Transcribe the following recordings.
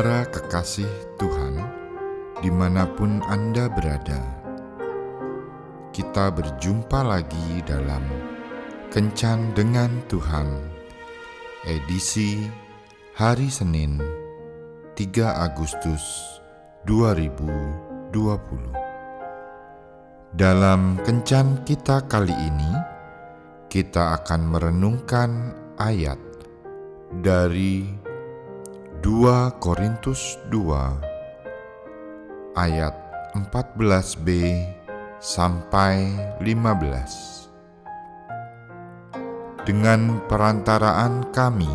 Para kekasih Tuhan, di mana pun Anda berada, kita berjumpa lagi dalam Kencan dengan Tuhan, edisi hari Senin 3 Agustus 2020. Dalam Kencan kita kali ini, kita akan merenungkan ayat dari 2 Korintus 2 ayat 14b sampai 15 Dengan perantaraan kami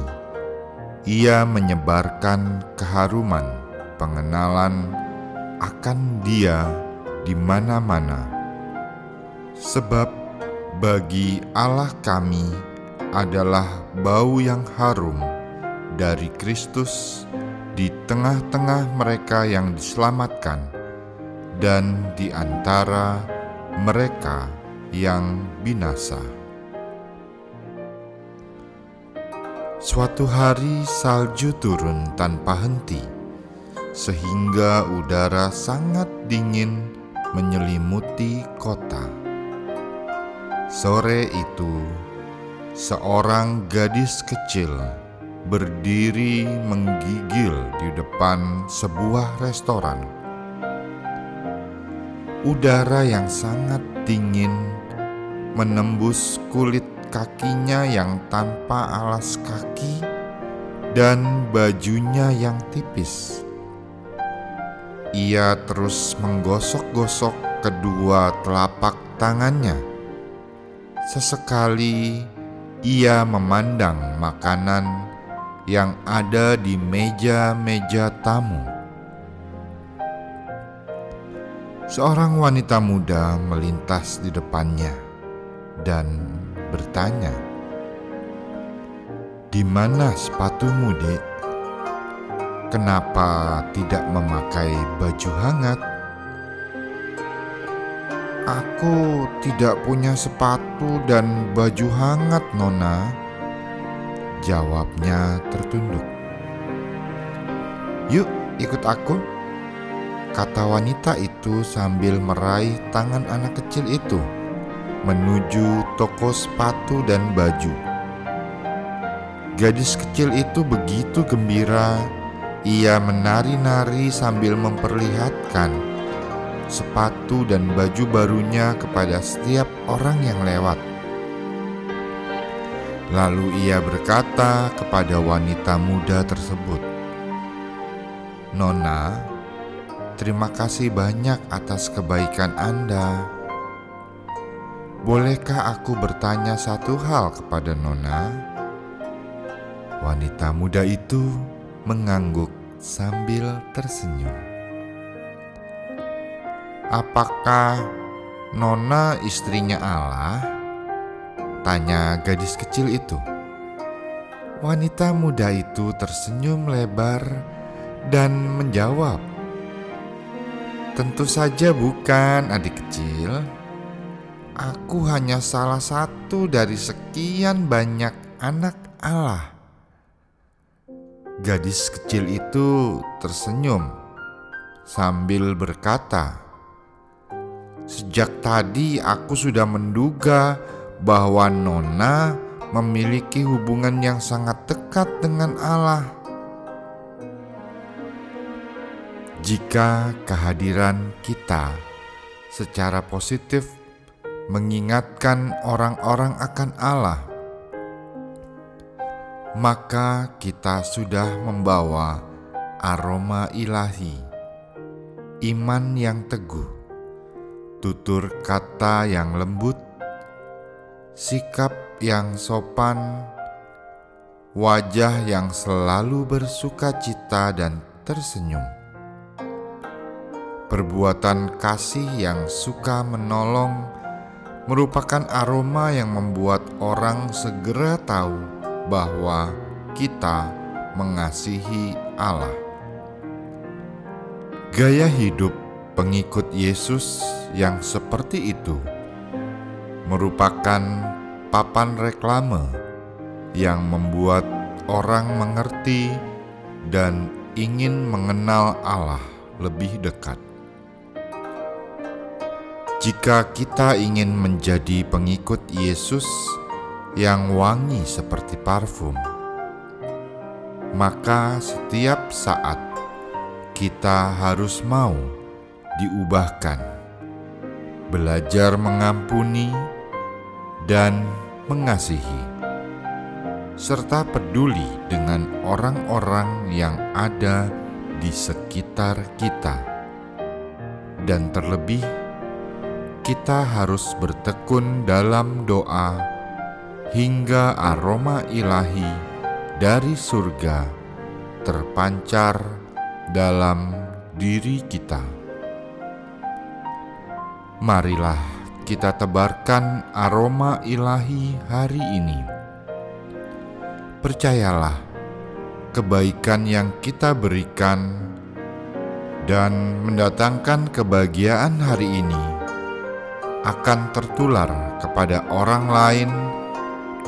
ia menyebarkan keharuman pengenalan akan dia di mana-mana. Sebab bagi Allah kami adalah bau yang harum dari Kristus di tengah-tengah mereka yang diselamatkan dan di antara mereka yang binasa. Suatu hari salju turun tanpa henti, sehingga udara sangat dingin menyelimuti kota. Sore itu, seorang gadis kecil berdiri menggigil di depan sebuah restoran. Udara yang sangat dingin menembus kulit kakinya yang tanpa alas kaki dan bajunya yang tipis. Ia terus menggosok-gosok kedua telapak tangannya. Sesekali ia memandang makanan yang ada di meja-meja tamu. Seorang wanita muda melintas di depannya dan bertanya, "Di mana sepatumu, Dek? Kenapa tidak memakai baju hangat?" Aku tidak punya sepatu dan baju hangat, Nona Jawabnya tertunduk. Yuk, ikut aku, kata wanita itu sambil meraih tangan anak kecil itu menuju toko sepatu dan baju. Gadis kecil itu begitu gembira, ia menari-nari sambil memperlihatkan sepatu dan baju barunya kepada setiap orang yang lewat. Lalu ia berkata kepada wanita muda tersebut, "Nona, terima kasih banyak atas kebaikan Anda. Bolehkah aku bertanya satu hal kepada Nona?" Wanita muda itu mengangguk sambil tersenyum. "Apakah Nona istrinya Allah?" Tanya gadis kecil itu. Wanita muda itu tersenyum lebar dan menjawab, "Tentu saja bukan, adik kecil. Aku hanya salah satu dari sekian banyak anak Allah." Gadis kecil itu tersenyum sambil berkata, "Sejak tadi aku sudah menduga." Bahwa Nona memiliki hubungan yang sangat dekat dengan Allah. Jika kehadiran kita secara positif mengingatkan orang-orang akan Allah, maka kita sudah membawa aroma ilahi, iman yang teguh, tutur kata yang lembut, sikap yang sopan, wajah yang selalu bersuka cita dan tersenyum, perbuatan kasih yang suka menolong merupakan aroma yang membuat orang segera tahu bahwa kita mengasihi Allah. Gaya hidup pengikut Yesus yang seperti itu merupakan papan reklame yang membuat orang mengerti dan ingin mengenal Allah lebih dekat. Jika kita ingin menjadi pengikut Yesus yang wangi seperti parfum, maka setiap saat kita harus mau diubahkan, belajar mengampuni, dan mengasihi, serta peduli dengan orang-orang yang ada di sekitar kita, dan terlebih kita harus bertekun dalam doa hingga aroma ilahi dari surga terpancar dalam diri kita. Marilah kita tebarkan aroma ilahi hari ini. Percayalah, kebaikan yang kita berikan dan mendatangkan kebahagiaan hari ini akan tertular kepada orang lain,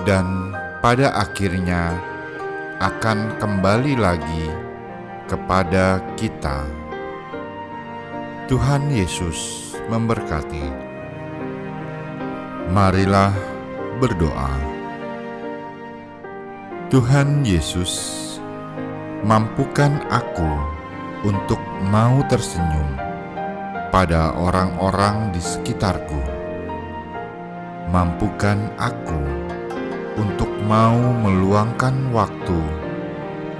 dan pada akhirnya akan kembali lagi kepada kita. Tuhan Yesus memberkati. Marilah berdoa. Tuhan Yesus, mampukan aku untuk mau tersenyum pada orang-orang di sekitarku. Mampukan aku untuk mau meluangkan waktu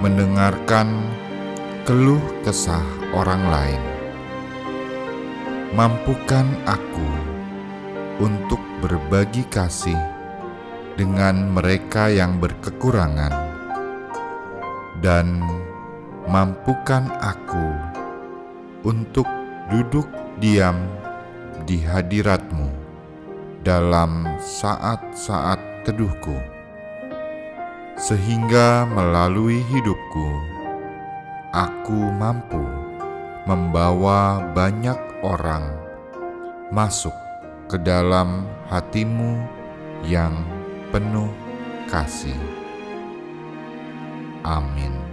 mendengarkan keluh kesah orang lain. Mampukan aku untuk berbagi kasih dengan mereka yang berkekurangan, dan mampukan aku untuk duduk diam di hadiratmu dalam saat-saat teduhku, sehingga melalui hidupku aku mampu membawa banyak orang masuk ke dalam hatimu yang penuh kasih. Amin.